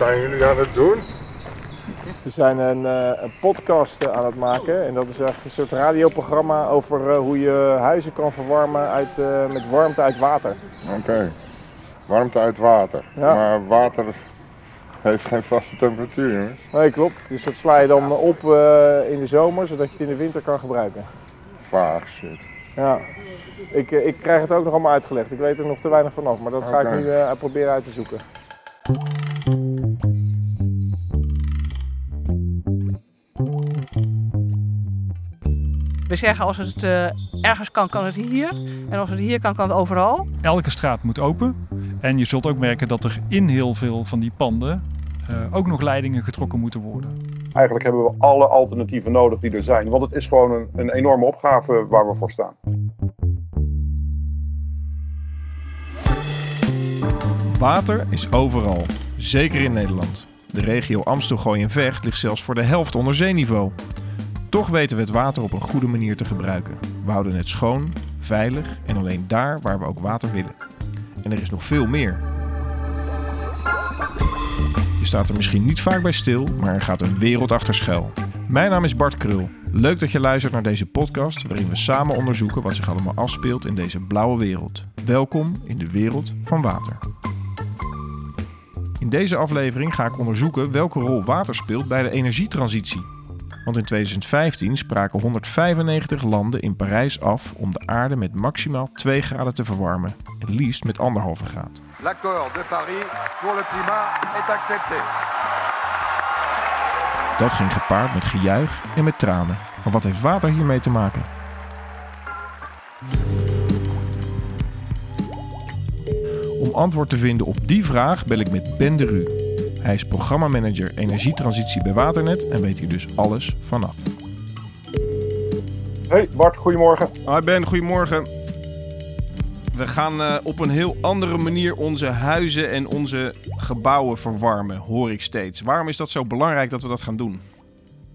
zijn jullie aan het doen? We zijn een, eh, een podcast eh, aan het maken en dat is eigenlijk een soort radioprogramma over eh, hoe je huizen kan verwarmen uit, met warmte uit water. Oké. Warmte uit water. Ja. Maar water heeft geen vaste temperatuur, jongens. Nee, klopt. Dus dat sla je dan op in de zomer, zodat je het in de winter kan gebruiken. Vaag shit. Ja. Ik, ik krijg het ook nog allemaal uitgelegd. Ik weet er nog te weinig vanaf, maar dat ga ik nu proberen uit te zoeken. We zeggen als het eh, ergens kan, kan het hier. En als het hier kan, kan het overal. Elke straat moet open. En je zult ook merken dat er in heel veel van die panden eh, ook nog leidingen getrokken moeten worden. Eigenlijk hebben we alle alternatieven nodig die er zijn. Want het is gewoon een, een enorme opgave waar we voor staan. Water is overal, zeker in Nederland. De regio Amstelgooi en Vecht ligt zelfs voor de helft onder zeeniveau. Toch weten we het water op een goede manier te gebruiken. We houden het schoon, veilig en alleen daar waar we ook water willen. En er is nog veel meer. Je staat er misschien niet vaak bij stil, maar er gaat een wereld achter schuil. Mijn naam is Bart Krul. Leuk dat je luistert naar deze podcast waarin we samen onderzoeken wat zich allemaal afspeelt in deze blauwe wereld. Welkom in de wereld van water. In deze aflevering ga ik onderzoeken welke rol water speelt bij de energietransitie. Want in 2015 spraken 195 landen in Parijs af om de aarde met maximaal 2 graden te verwarmen. En liefst met anderhalve graad. L'accord de Paris pour le climat est accepté. Dat ging gepaard met gejuich en met tranen. Maar wat heeft water hiermee te maken? Om antwoord te vinden op die vraag bel ik met Ben de Ru. Hij is programmamanager energietransitie bij Waternet en weet hier dus alles vanaf. Hey Bart, goedemorgen. Hoi Ben, goedemorgen. We gaan eh, op een heel andere manier onze huizen en onze gebouwen verwarmen, hoor ik steeds. Waarom is dat zo belangrijk dat we dat gaan doen?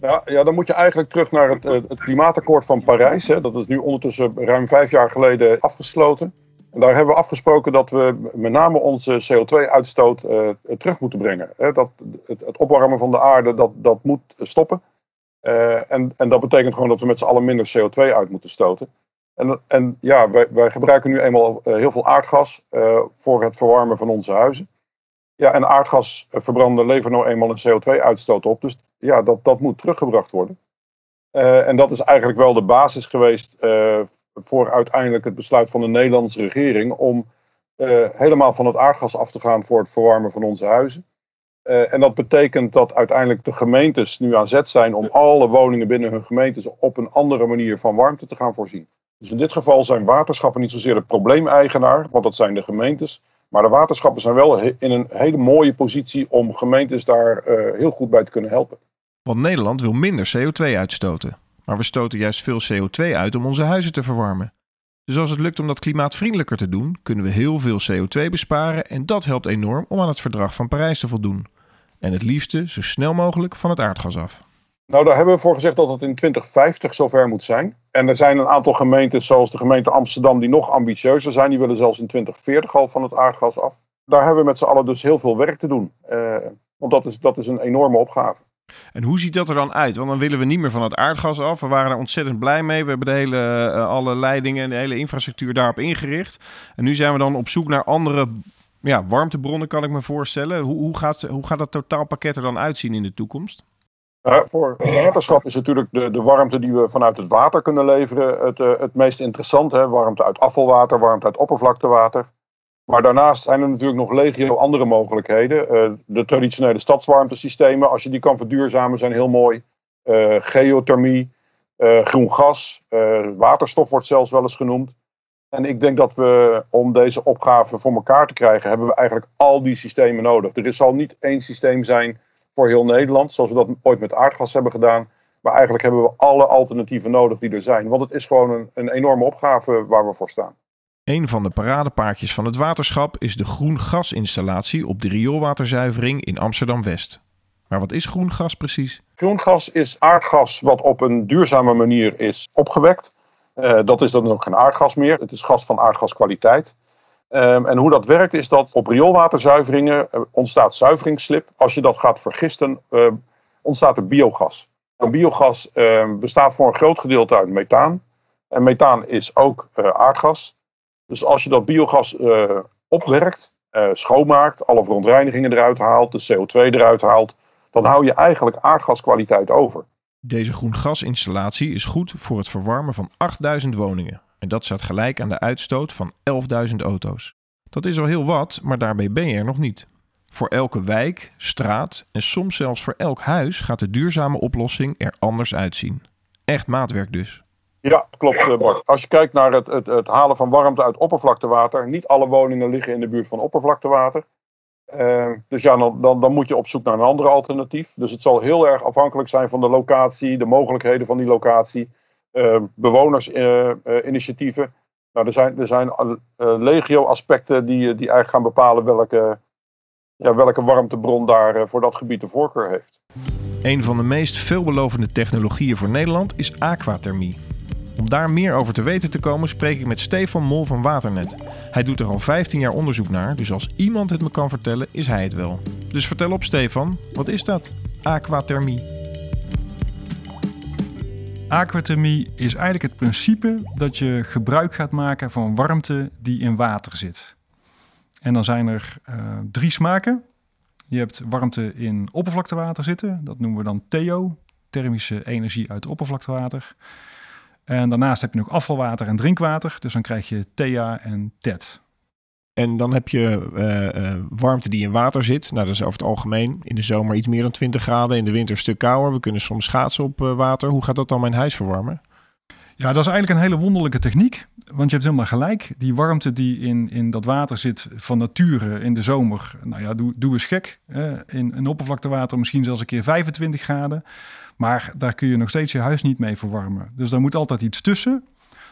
Ja, ja, dan moet je eigenlijk terug naar het, eh, het klimaatakkoord van Parijs. Hè. Dat is nu ondertussen ruim vijf jaar geleden afgesloten. Daar hebben we afgesproken dat we met name onze CO2-uitstoot eh, terug moeten brengen. Dat, het, het opwarmen van de aarde, dat, dat moet stoppen. Eh, en, en dat betekent gewoon dat we met z'n allen minder CO2 uit moeten stoten. En, en ja, wij, wij gebruiken nu eenmaal eh, heel veel aardgas voor het verwarmen van onze huizen. Ja, en aardgas verbranden levert nou eenmaal een CO2-uitstoot op. Dus ja, dat, dat moet teruggebracht worden. En dat is eigenlijk wel de basis geweest eh, voor uiteindelijk het besluit van de Nederlandse regering om eh, helemaal van het aardgas af te gaan voor het verwarmen van onze huizen. Eh, en dat betekent dat uiteindelijk de gemeentes nu aan zet zijn om alle woningen binnen hun gemeentes op een andere manier van warmte te gaan voorzien. Dus in dit geval zijn waterschappen niet zozeer de probleemeigenaar, want dat zijn de gemeentes. Maar de waterschappen zijn wel in een hele mooie positie om gemeentes daar eh, heel goed bij te kunnen helpen. Want Nederland wil minder CO2 uitstoten. Maar we stoten juist veel CO2 uit om onze huizen te verwarmen. Dus als het lukt om dat klimaatvriendelijker te doen, kunnen we heel veel CO2 besparen en dat helpt enorm om aan het verdrag van Parijs te voldoen. En het liefste zo snel mogelijk van het aardgas af. Nou, daar hebben we voor gezegd dat het in 2050 zover moet zijn. En er zijn een aantal gemeentes, zoals de gemeente Amsterdam, die nog ambitieuzer zijn. Die willen zelfs in 2040 al van het aardgas af. Daar hebben we met z'n allen dus heel veel werk te doen. Eh, want dat is, dat is een enorme opgave. En hoe ziet dat er dan uit? Want dan willen we niet meer van het aardgas af. We waren er ontzettend blij mee. We hebben de hele, eh, alle leidingen en de hele infrastructuur daarop ingericht. En nu zijn we dan op zoek naar andere ja, warmtebronnen, kan ik me voorstellen. Hoe, hoe, gaat, hoe gaat dat totaalpakket er dan uitzien in de toekomst? Voor het waterschap is natuurlijk de, de warmte die we vanuit het water kunnen leveren het, uh, het meest interessant. Hè? Warmte uit afvalwater, warmte uit oppervlaktewater. Maar daarnaast zijn er natuurlijk nog legio andere mogelijkheden. Uh, de traditionele stadswarmtesystemen, als je die kan verduurzamen, zijn heel mooi. Uh, geothermie, groen gas, waterstof wordt zelfs wel eens genoemd. En ik denk dat we om deze opgave voor elkaar te krijgen, hebben we eigenlijk al die systemen nodig. Er zal niet één systeem zijn voor heel Nederland, zoals we dat ooit met aardgas hebben gedaan. Maar eigenlijk hebben we alle alternatieven nodig die er zijn. Want het is gewoon een, een enorme opgave waar we voor staan. Een van de paradepaardjes van het waterschap is de groen gasinstallatie op de rioolwaterzuivering in Amsterdam-West. Maar wat is groen gas precies? Groen gas is aardgas wat op een duurzame manier is opgewekt. Uh, dat is dan ook geen aardgas meer. Het is gas van aardgaskwaliteit. Ehm, en hoe dat werkt is dat op rioolwaterzuiveringen eh, ontstaat zuiveringsslip. Als je dat gaat vergisten, eh, ontstaat er biogas. En biogas ehm, bestaat voor een groot gedeelte uit methaan. En methaan is ook eh, aardgas. Dus als je dat biogas eh, opwerkt, eh, schoonmaakt, alle verontreinigingen eruit haalt, de CO2 eruit haalt, dan hou je eigenlijk aardgaskwaliteit over. Deze groengasinstallatie is goed voor het verwarmen van 8000 woningen. En dat staat gelijk aan de uitstoot van 11.000 auto's. Dat is al heel wat, maar daarbij ben je er nog niet. Voor elke wijk, straat en soms zelfs voor elk huis gaat de duurzame oplossing er anders uitzien. Echt maatwerk dus. Ja, klopt eh, Bart. Als je kijkt naar het, het, het halen van warmte uit oppervlaktewater, niet alle woningen liggen in de buurt van oppervlaktewater. Eh, dus ja, dan, dan, moet je op zoek naar een ander alternatief. Dus het zal heel erg afhankelijk zijn van de locatie, de mogelijkheden van die locatie, eh, bewonersinitiatieven. nou, er zijn, er zijn legio aspecten die, die eigenlijk gaan bepalen welke, ja, welke warmtebron daar voor dat gebied de voorkeur heeft. Een van de meest veelbelovende technologieën voor Nederland is aquathermie. Om daar meer over te weten te komen spreek ik met Stefan Mol van Waternet. Hij doet er al 15 jaar onderzoek naar, dus als iemand het me kan vertellen, is hij het wel. Dus vertel op Stefan, wat is dat? Aquathermie. Aquathermie is eigenlijk het principe dat je gebruik gaat maken van warmte die in water zit. En dan zijn er eh, drie smaken. Je hebt warmte in oppervlaktewater zitten, dat noemen we dan THEO, thermische energie uit oppervlaktewater. En daarnaast heb je nog afvalwater en drinkwater, dus dan krijg je THEA en TET. En dan heb je eh, eh, warmte die in water zit. Nou, dat is over het algemeen in de zomer iets meer dan 20 graden. In de winter een stuk kouder. We kunnen soms schaatsen op eh, water. Hoe gaat dat dan mijn huis verwarmen? Ja, dat is eigenlijk een hele wonderlijke techniek. Want je hebt helemaal gelijk. Die warmte die in, in dat water zit van nature in de zomer. Nou ja, doe, doe eens gek. In een oppervlaktewater misschien zelfs een keer 25 graden. Maar daar kun je nog steeds je huis niet mee verwarmen. Dus daar moet altijd iets tussen.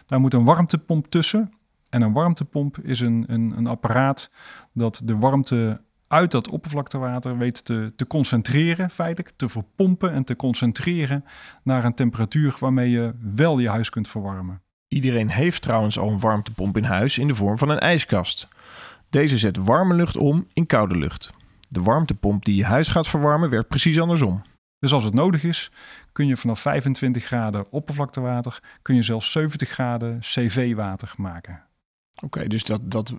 Daar moet een warmtepomp tussen. En een warmtepomp is een, een, een apparaat dat de warmte uit dat oppervlaktewater weet te, te concentreren, feitelijk, te verpompen en te concentreren naar een temperatuur waarmee je wel je huis kunt verwarmen. Iedereen heeft trouwens al een warmtepomp in huis in de vorm van een ijskast. Deze zet warme lucht om in koude lucht. De warmtepomp die je huis gaat verwarmen werkt precies andersom. Dus als het nodig is, kun je vanaf 25 graden oppervlaktewater, kun je zelfs 70 graden CV-water maken. Oké, dus dat, dat,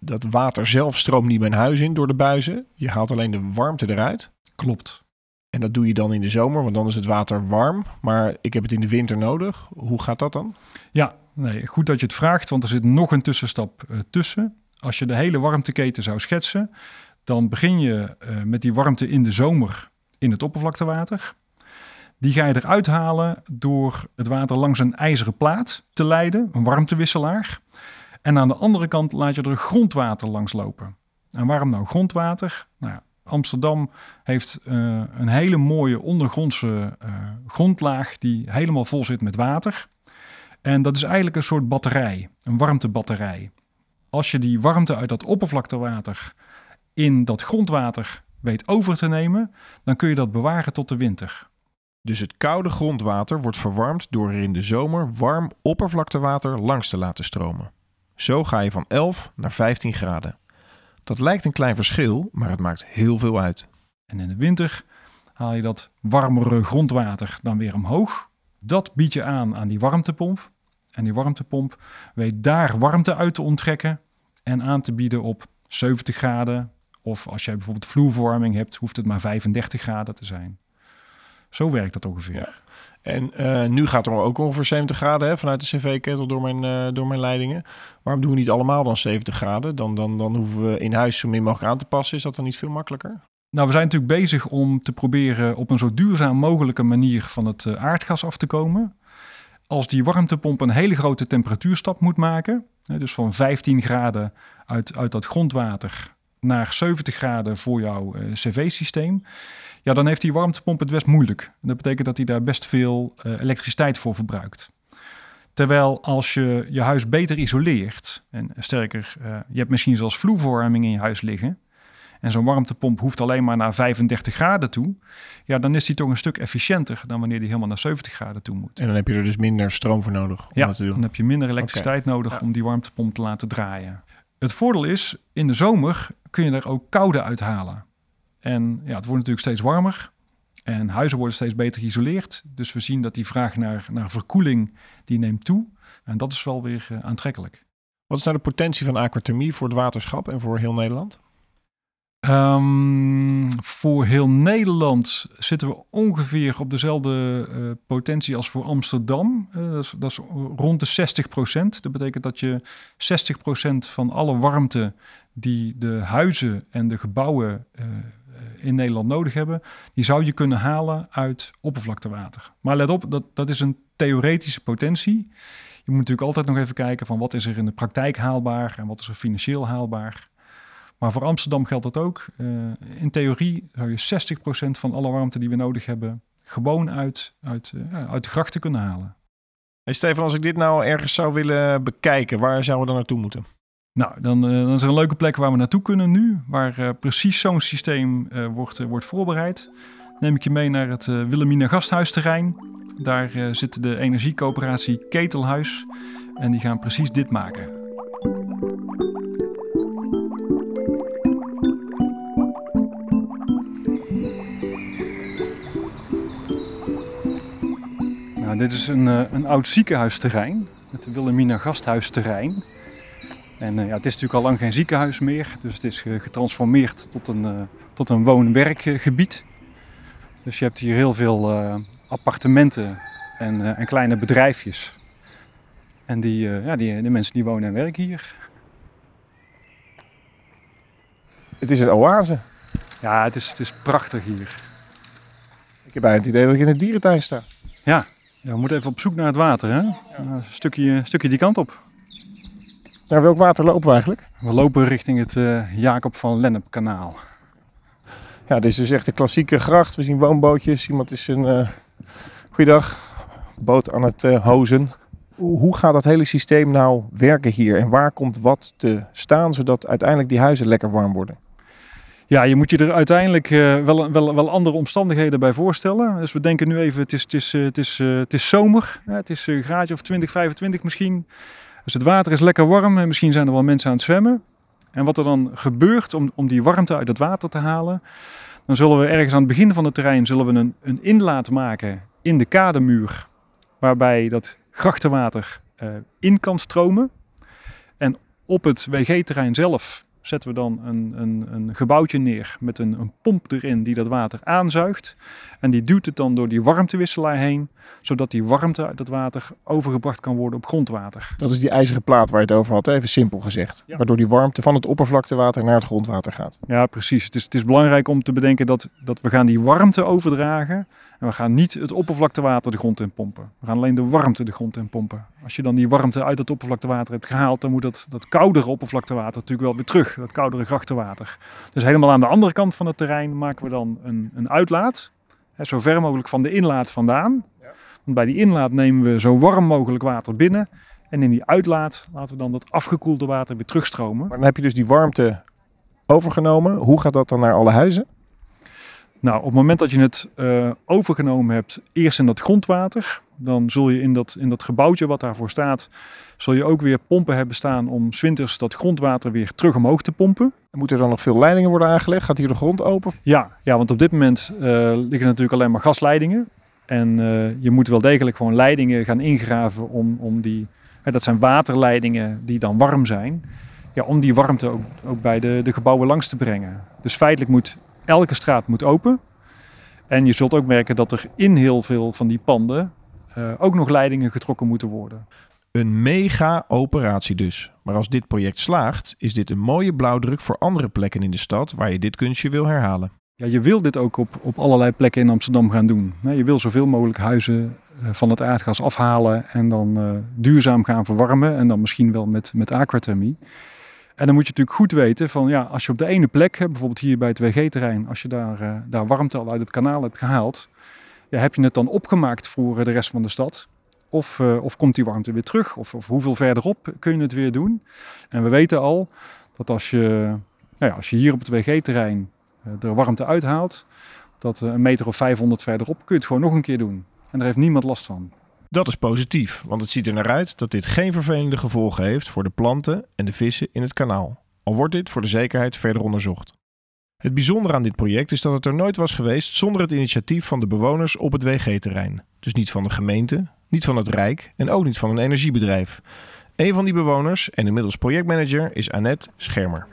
dat water zelf stroomt niet mijn huis in door de buizen. Je haalt alleen de warmte eruit. Klopt. En dat doe je dan in de zomer, want dan is het water warm. Maar ik heb het in de winter nodig. Hoe gaat dat dan? Ja, nee, goed dat je het vraagt, want er zit nog een tussenstap uh, tussen. Als je de hele warmteketen zou schetsen, dan begin je uh, met die warmte in de zomer in het oppervlaktewater. Die ga je eruit halen door het water langs een ijzeren plaat te leiden, een warmtewisselaar. En aan de andere kant laat je er grondwater langs lopen. En waarom nou grondwater? Nou Amsterdam heeft uh, een hele mooie ondergrondse uh, grondlaag die helemaal vol zit met water. En dat is eigenlijk een soort batterij, een warmtebatterij. Als je die warmte uit dat oppervlaktewater in dat grondwater weet over te nemen, dan kun je dat bewaren tot de winter. Dus het koude grondwater wordt verwarmd door er in de zomer warm oppervlaktewater langs te laten stromen. Zo ga je van 11 naar 15 graden. Dat lijkt een klein verschil, maar het maakt heel veel uit. En in de winter haal je dat warmere grondwater dan weer omhoog. Dat bied je aan aan die warmtepomp. En die warmtepomp weet daar warmte uit te onttrekken en aan te bieden op 70 graden. Of als jij bijvoorbeeld vloerverwarming hebt, hoeft het maar 35 graden te zijn. Zo werkt dat ongeveer. Ja. En uh, nu gaat er ook ongeveer 70 graden hè, vanuit de cv-ketel door mijn, uh, door mijn leidingen. Waarom doen we niet allemaal dan 70 graden? Dan, dan, dan hoeven we in huis zo min mogelijk aan te passen. Is dat dan niet veel makkelijker? Nou, we zijn natuurlijk bezig om te proberen op een zo duurzaam mogelijke manier van het uh, aardgas af te komen. Als die warmtepomp een hele grote temperatuurstap moet maken, hè, dus van 15 graden uit, uit dat grondwater naar 70 graden voor jouw cv-systeem ja, dan heeft die warmtepomp het best moeilijk. Dat betekent dat hij daar best veel uh, elektriciteit voor verbruikt. Terwijl als je je huis beter isoleert, en sterker, uh, je hebt misschien zelfs vloerverwarming in je huis liggen, en zo'n warmtepomp hoeft alleen maar naar 35 graden toe, ja, dan is die toch een stuk efficiënter dan wanneer die helemaal naar 70 graden toe moet. En dan heb je er dus minder stroom voor nodig. Om ja, dat te doen. dan heb je minder elektriciteit okay. nodig ja. om die warmtepomp te laten draaien. Het voordeel is, in de zomer kun je er ook koude uithalen. En ja, het wordt natuurlijk steeds warmer. En huizen worden steeds beter geïsoleerd. Dus we zien dat die vraag naar, naar verkoeling die neemt toe. En dat is wel weer uh, aantrekkelijk. Wat is nou de potentie van aquathermie voor het waterschap en voor heel Nederland? Um, voor heel Nederland zitten we ongeveer op dezelfde uh, potentie als voor Amsterdam. Uh, dat, is, dat, is, rond de 60 procent. Dat betekent dat je 60 procent van alle warmte die de huizen en de gebouwen uh, in Nederland nodig hebben, die zou je kunnen halen uit oppervlaktewater. Maar let op, dat, dat is een theoretische potentie. Je moet natuurlijk altijd nog even kijken van wat is er in de praktijk haalbaar en wat is er financieel haalbaar. Maar voor Amsterdam geldt dat ook. Uh, in theorie zou je 60% van alle warmte die we nodig hebben gewoon uit, uit, uh, uit de grachten kunnen halen. Hey Stefan, als ik dit nou ergens zou willen bekijken, waar zouden we dan naartoe moeten? Nou, dan, uh, dan is er een leuke plek waar we naartoe kunnen nu, waar precies zo'n systeem wordt, wordt voorbereid. Neem ik je mee naar het Wilhelmina Gasthuisterrein. Daar zit de energiecoöperatie Ketelhuis en die gaan precies dit maken. Dit is een, uh, een oud ziekenhuisterrein, het Wilhelmina Gasthuisterrein. En uh, ja, het is natuurlijk al lang geen ziekenhuis meer, dus het is uh, getransformeerd tot een, tot een woon-werkgebied. Dus je hebt hier heel veel appartementen en, en, kleine bedrijfjes. En die, ja, die, de mensen die wonen en werken hier. Het is een oase. Ja, het is, het is prachtig hier. Ik heb bijna het idee dat ik in een dierentuin sta. Ja, ja, we moeten even op zoek naar het water. Hè? Een stukje, stukje die kant op. Naar welk water lopen we eigenlijk? We lopen richting het uh, Jacob van Lennep kanaal. Ja, dit is dus echt een klassieke gracht. We zien woonbootjes. Iemand is een uh, goeiedag, boot aan het uh, hozen. Hoe gaat dat hele systeem nou werken hier? En waar komt wat te staan, zodat uiteindelijk die huizen lekker warm worden? Ja, je moet je er uiteindelijk uh, wel, wel, wel andere omstandigheden bij voorstellen. Dus we denken nu even, het is, het is, uh, het is, uh, het is zomer. het is een graadje of 20, 25 misschien. Dus het water is lekker warm en misschien zijn er wel mensen aan het zwemmen. En wat er dan gebeurt om, om die warmte uit het water te halen... dan zullen we ergens aan het begin van het terrein zullen we een, een inlaat maken in de kademuur... waarbij dat grachtenwater in kan stromen. En op het WG-terrein zelf zetten we dan een, een, een gebouwtje neer met een, een, pomp erin die dat water aanzuigt. En die duwt het dan door die warmtewisselaar heen, zodat die warmte uit het water overgebracht kan worden op grondwater. Dat is die ijzeren plaat waar je het over had, even simpel gezegd. Ja. Waardoor die warmte van het oppervlaktewater naar het grondwater gaat. Ja, precies. Het is, het is belangrijk om te bedenken dat, dat we gaan die warmte overdragen en we gaan niet het oppervlaktewater de grond in pompen. We gaan alleen de warmte de grond in pompen. Als je dan die warmte uit het oppervlaktewater hebt gehaald, dan moet dat, dat koudere oppervlaktewater natuurlijk wel weer terug. Dat koudere grachtenwater. Dus helemaal aan de andere kant van het terrein maken we dan een, een uitlaat. Hè, zo ver mogelijk van de inlaat vandaan. Ja. Want bij die inlaat nemen we zo warm mogelijk water binnen. En in die uitlaat laten we dan dat afgekoelde water weer terugstromen. Maar dan heb je dus die warmte overgenomen. Hoe gaat dat dan naar alle huizen? Nou, op het moment dat je het uh, overgenomen hebt, eerst in dat grondwater, dan zul je in dat, in dat gebouwtje wat daarvoor staat, zul je ook weer pompen hebben staan om zwinters dat grondwater weer terug omhoog te pompen. Moeten er dan nog veel leidingen worden aangelegd? Gaat hier de grond open? Ja, ja want op dit moment uh, liggen natuurlijk alleen maar gasleidingen. En uh, je moet wel degelijk gewoon leidingen gaan ingraven om, om die, hè, dat zijn waterleidingen die dan warm zijn, ja, om die warmte ook, ook bij de, de gebouwen langs te brengen. Dus feitelijk moet elke straat moet open. En je zult ook merken dat er in heel veel van die panden uh, ook nog leidingen getrokken moeten worden. Een mega operatie dus. Maar als dit project slaagt, is dit een mooie blauwdruk voor andere plekken in de stad waar je dit kunstje wil herhalen. Ja, je wil dit ook op, op allerlei plekken in Amsterdam gaan doen. Je wil zoveel mogelijk huizen van het aardgas afhalen en dan uh, duurzaam gaan verwarmen. En dan misschien wel met, met aquathermie. En dan moet je natuurlijk goed weten van ja, als je op de ene plek, bijvoorbeeld hier bij het WG-terrein, als je daar, uh, daar warmte al uit het kanaal hebt gehaald, ja, heb je het dan opgemaakt voor de rest van de stad? Of, uh, of komt die warmte weer terug? Of, of, hoeveel verderop kun je het weer doen? En we weten al dat als je, nou ja, als je hier op het WG-terrein uh, de warmte uithaalt, dat een meter of 500 verderop kun je het gewoon nog een keer doen. En daar heeft niemand last van. Dat is positief, want het ziet er naar uit dat dit geen vervelende gevolgen heeft voor de planten en de vissen in het kanaal. Al wordt dit voor de zekerheid verder onderzocht. Het bijzondere aan dit project is dat het er nooit was geweest zonder het initiatief van de bewoners op het WG-terrein. Dus niet van de gemeente, niet van het Rijk en ook niet van een energiebedrijf. Een van die bewoners en inmiddels projectmanager is Annette Schermer.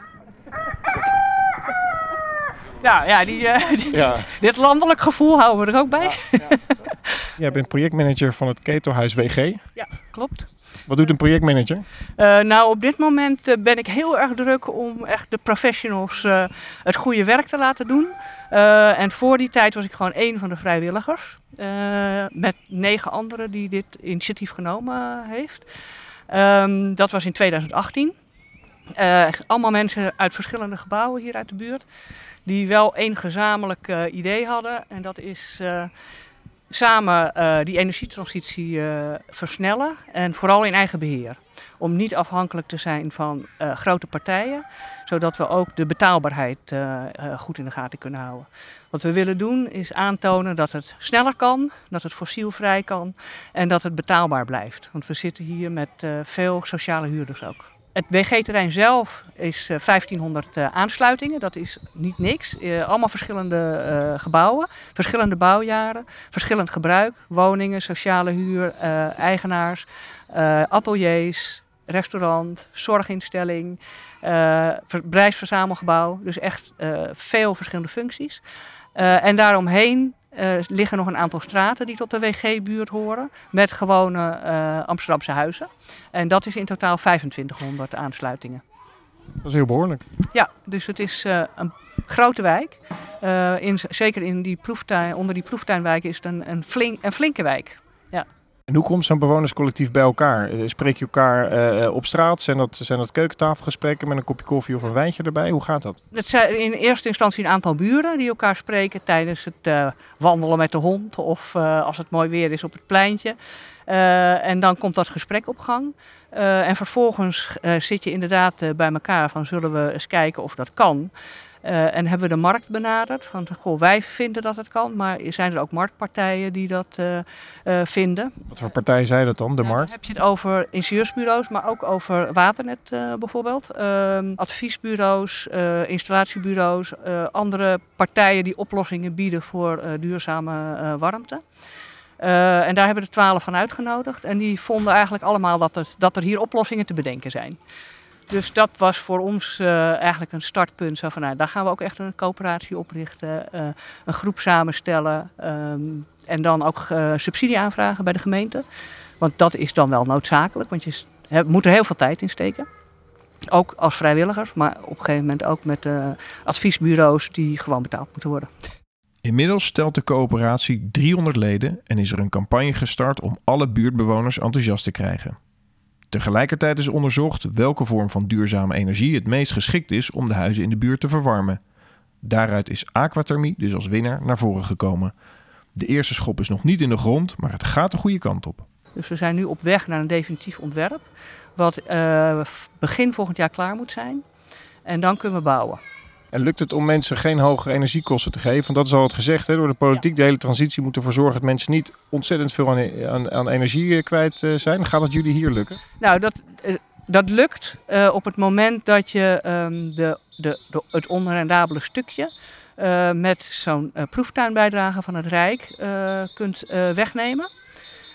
Nou ja, die, eh, die- Ja. dit landelijk gevoel houden we er ook bij. Jij bent projectmanager van het ketelhuis WG. Klopt. Wat doet een projectmanager? Eh, nou, op dit moment eh, ben ik heel erg druk om echt de professionals eh, het goede werk te laten doen. En voor die tijd was ik gewoon één van de vrijwilligers. met negen anderen die dit initiatief genomen heeft. Ehm, dat was in 2018. Eh, allemaal mensen uit verschillende gebouwen hier uit de buurt. Die wel één gezamenlijk idee hadden. En dat is samen eh, die energietransitie eh, versnellen. En vooral in eigen beheer om niet afhankelijk te zijn van eh, grote partijen, zodat we ook de betaalbaarheid goed in de gaten kunnen houden. Wat we willen doen is aantonen dat het sneller kan, dat het fossielvrij kan en dat het betaalbaar blijft. Want we zitten hier met veel sociale huurders ook. Het WG-terrein zelf is eh, 1500 eh, aansluitingen, dat is niet niks. Eh, allemaal verschillende eh, gebouwen, verschillende bouwjaren, verschillend gebruik, woningen, sociale huur, eh, eigenaars, eh, ateliers, restaurant, zorginstelling, eh bedrijfsverzamelgebouw. Dus echt eh, veel verschillende functies. Eh, en daaromheen eh, liggen nog een aantal straten die tot de WG-buurt horen. Met gewone eh, Amsterdamse huizen. En dat is in totaal 2500 aansluitingen. Dat is heel behoorlijk. Ja, dus het is eh, een grote wijk. In, zeker in die proeftuin, onder die proeftuinwijk is het een, een, flink, een flinke wijk. En hoe komt zo'n bewonerscollectief bij elkaar? Eh, Spreek je elkaar eh, op straat? Zijn dat, zijn dat keukentafelgesprekken met een kopje koffie of een wijntje erbij? Hoe gaat dat? Het zijn in eerste instantie een aantal buren die elkaar spreken tijdens het eh, wandelen met de hond of eh, als het mooi weer is op het pleintje. Eh, en dan komt dat gesprek op gang. Eh, en vervolgens eh, zit je inderdaad eh, bij elkaar van zullen we eens kijken of dat kan. Eh, en hebben we de markt benaderd van goh, wij vinden dat het kan, maar zijn er ook marktpartijen die dat eh, eh, vinden? Wat voor partij zijn dat dan? De markt? heb je het over ingenieursbureaus, maar ook over Waternet bijvoorbeeld. Ehm, adviesbureaus, installatiebureaus, andere partijen die oplossingen bieden voor duurzame warmte. En daar hebben we er twaalf van uitgenodigd. En die vonden eigenlijk allemaal dat er, dat er hier oplossingen te bedenken zijn. Dus dat was voor ons eh, eigenlijk een startpunt. Zo van, nou, daar gaan we ook echt een coöperatie oprichten, eh, een groep samenstellen ehm, en dan ook eh, subsidie aanvragen bij de gemeente. Want dat is dan wel noodzakelijk, want je moet er heel veel tijd in steken. Ook als vrijwilligers, maar op een gegeven moment ook met adviesbureaus die gewoon betaald moeten worden. Inmiddels stelt de coöperatie 300 leden en is er een campagne gestart om alle buurtbewoners enthousiast te krijgen. Tegelijkertijd is onderzocht welke vorm van duurzame energie het meest geschikt is om de huizen in de buurt te verwarmen. Daaruit is aquathermie dus als winnaar naar voren gekomen. De eerste schop is nog niet in de grond, maar het gaat de goede kant op. Dus we zijn nu op weg naar een definitief ontwerp, wat eh, begin volgend jaar klaar moet zijn. En dan kunnen we bouwen. En lukt het om mensen geen hogere energiekosten te geven? Want dat is al wat gezegd hè, door de politiek. De hele transitie moet ervoor zorgen dat mensen niet ontzettend veel aan, aan, aan energie eh, kwijt eh, zijn. Gaat het jullie hier lukken? Nou, dat, eh, dat lukt op het moment dat je ehm, de, de, de, het onrendabele stukje met zo'n proeftuinbijdrage van het Rijk kunt wegnemen.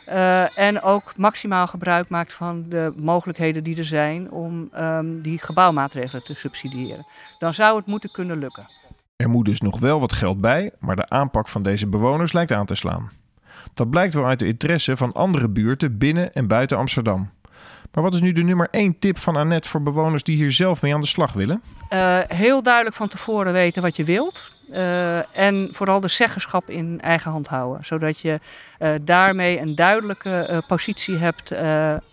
Eh, en ook maximaal gebruik maakt van de mogelijkheden die er zijn om ehm, die gebouwmaatregelen te subsidiëren. Dan zou het moeten kunnen lukken. Er moet dus nog wel wat geld bij, maar de aanpak van deze bewoners lijkt aan te slaan. Dat blijkt wel uit de interesse van andere buurten binnen en buiten Amsterdam. Maar wat is nu de nummer 1 tip van Annette voor bewoners die hier zelf mee aan de slag willen? Eh, heel duidelijk van tevoren weten wat je wilt. Eh, en vooral de zeggenschap in eigen hand houden. Zodat je eh, daarmee een duidelijke eh, positie hebt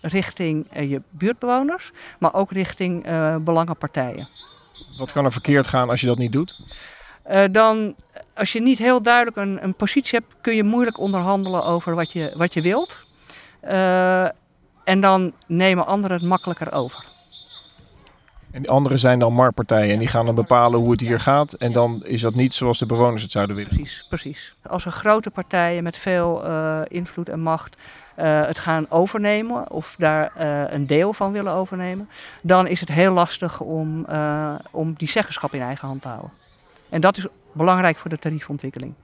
richting je buurtbewoners. Maar ook richting belangenpartijen. Wat kan er verkeerd gaan als je dat niet doet? Dan, als je niet heel duidelijk een, een positie hebt, kun je moeilijk onderhandelen over wat je, wat je wilt. En dan nemen anderen het makkelijker over. En die anderen zijn dan marktpartijen en die gaan dan bepalen hoe het hier gaat. En dan is dat niet zoals de bewoners het zouden willen. Precies, precies. Als er grote partijen met veel eh, invloed en macht eh, het gaan overnemen of daar eh, een deel van willen overnemen, dan is het heel lastig om, om die zeggenschap in eigen hand te houden. En dat is belangrijk voor de tariefontwikkeling.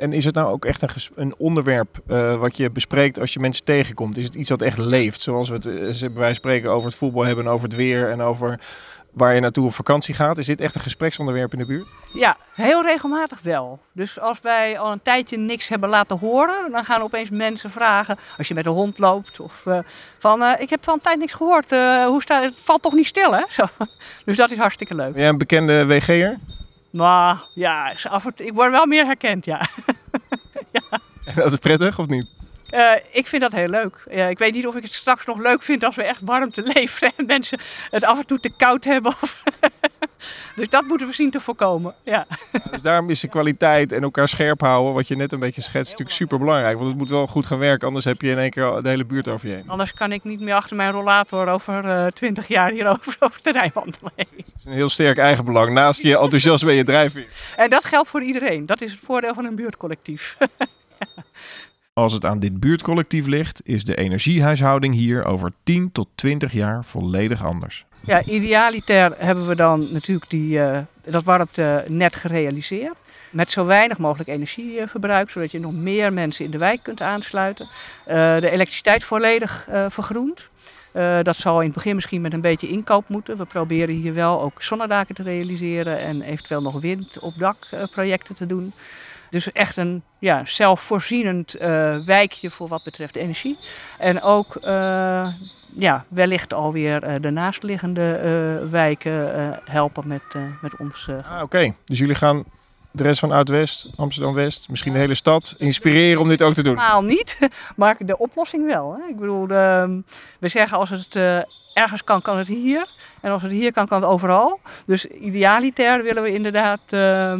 En is het nou ook echt een, een onderwerp eh, wat je bespreekt als je mensen tegenkomt? Is het iets dat echt leeft? Zoals we het eh, ze- bij wijze van spreken over het voetbal hebben en over het weer en over waar je naartoe op vakantie gaat. Is dit echt een gespreksonderwerp in de buurt? Ja, heel regelmatig wel. Dus als wij al een tijdje niks hebben laten horen, dan gaan opeens mensen vragen, als je met een hond loopt, of eh, van ik heb van een tijd niks gehoord, eh, hoe staat het? valt toch niet stil hè? Zo. Dus dat is hartstikke leuk. Ben jij een bekende WG'er? Maar ja, ik word wel meer herkend, ja. Dat is prettig of niet? Eh, ik vind dat heel leuk. Ik weet niet of ik het straks nog leuk vind als we echt warmte leveren en mensen het af en toe te koud hebben. Of dus dat moeten we zien te voorkomen. Ja. Dus daarom is de kwaliteit en elkaar scherp houden, wat je net een beetje schetst, natuurlijk super belangrijk. Want het moet wel goed gaan werken, anders heb je in één keer de hele buurt over je heen. Anders kan ik niet meer achter mijn rollator over twintig jaar hier over, het terrein wandelen. Het is een heel sterk eigenbelang, naast je enthousiasme en je drijfveer. En dat geldt voor iedereen. Dat is het voordeel van een buurtcollectief. Als het aan dit buurtcollectief ligt, is de energiehuishouding hier over 10 tot 20 jaar volledig anders. Ja, idealiter hebben we dan natuurlijk die, eh, dat warmtenet gerealiseerd. Met zo weinig mogelijk energieverbruik, zodat je nog meer mensen in de wijk kunt aansluiten. Eh, de elektriciteit volledig eh, vergroend. Dat zal in het begin misschien met een beetje inkoop moeten. We proberen hier wel ook zonnedaken te realiseren en eventueel nog wind op dak eh, projecten te doen. Dus echt een ja, zelfvoorzienend eh, wijkje voor wat betreft energie. En ook eh, ja, wellicht alweer eh, de naastliggende wijken helpen met, met ons. Ah, Oké, dus jullie gaan de rest van Oud-West, Amsterdam-West, misschien de hele stad inspireren om dit ook te doen. Helemaal niet, maar de oplossing wel. Hè? Ik bedoel, de, we zeggen als het ergens kan, kan het hier. En als het hier kan, kan het overal. Dus idealiter willen we inderdaad eh,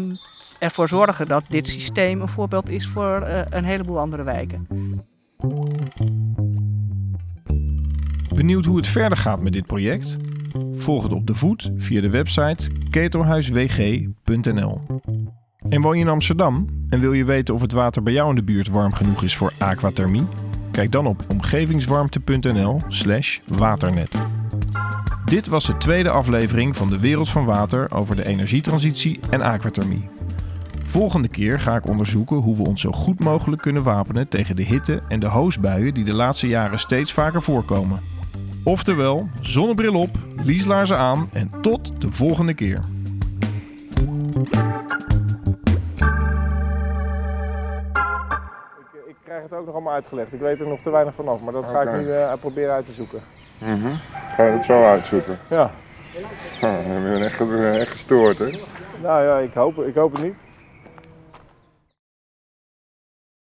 ervoor zorgen dat dit systeem een voorbeeld is voor eh, een heleboel andere wijken. Benieuwd hoe het verder gaat met dit project? Volg het op de voet via de website ketelhuiswg.nl. En woon je in Amsterdam en wil je weten of het water bij jou in de buurt warm genoeg is voor aquathermie? Kijk dan op omgevingswarmte.nl/slash waternet. Dit was de tweede aflevering van de Wereld van Water over de energietransitie en aquathermie. Volgende keer ga ik onderzoeken hoe we ons zo goed mogelijk kunnen wapenen tegen de hitte en de hoosbuien die de laatste jaren steeds vaker voorkomen. Oftewel, zonnebril op, lieslaarzen aan en tot de volgende keer. Krijg het ook nog allemaal uitgelegd. Ik weet er nog te weinig vanaf, maar dat ga ik nu eh, proberen uit te zoeken. Mhm. Ga je het zo uitzoeken? Ja, Oh, dan ben je echt, echt gestoord, hè? nou ja, ik hoop, ik hoop het niet.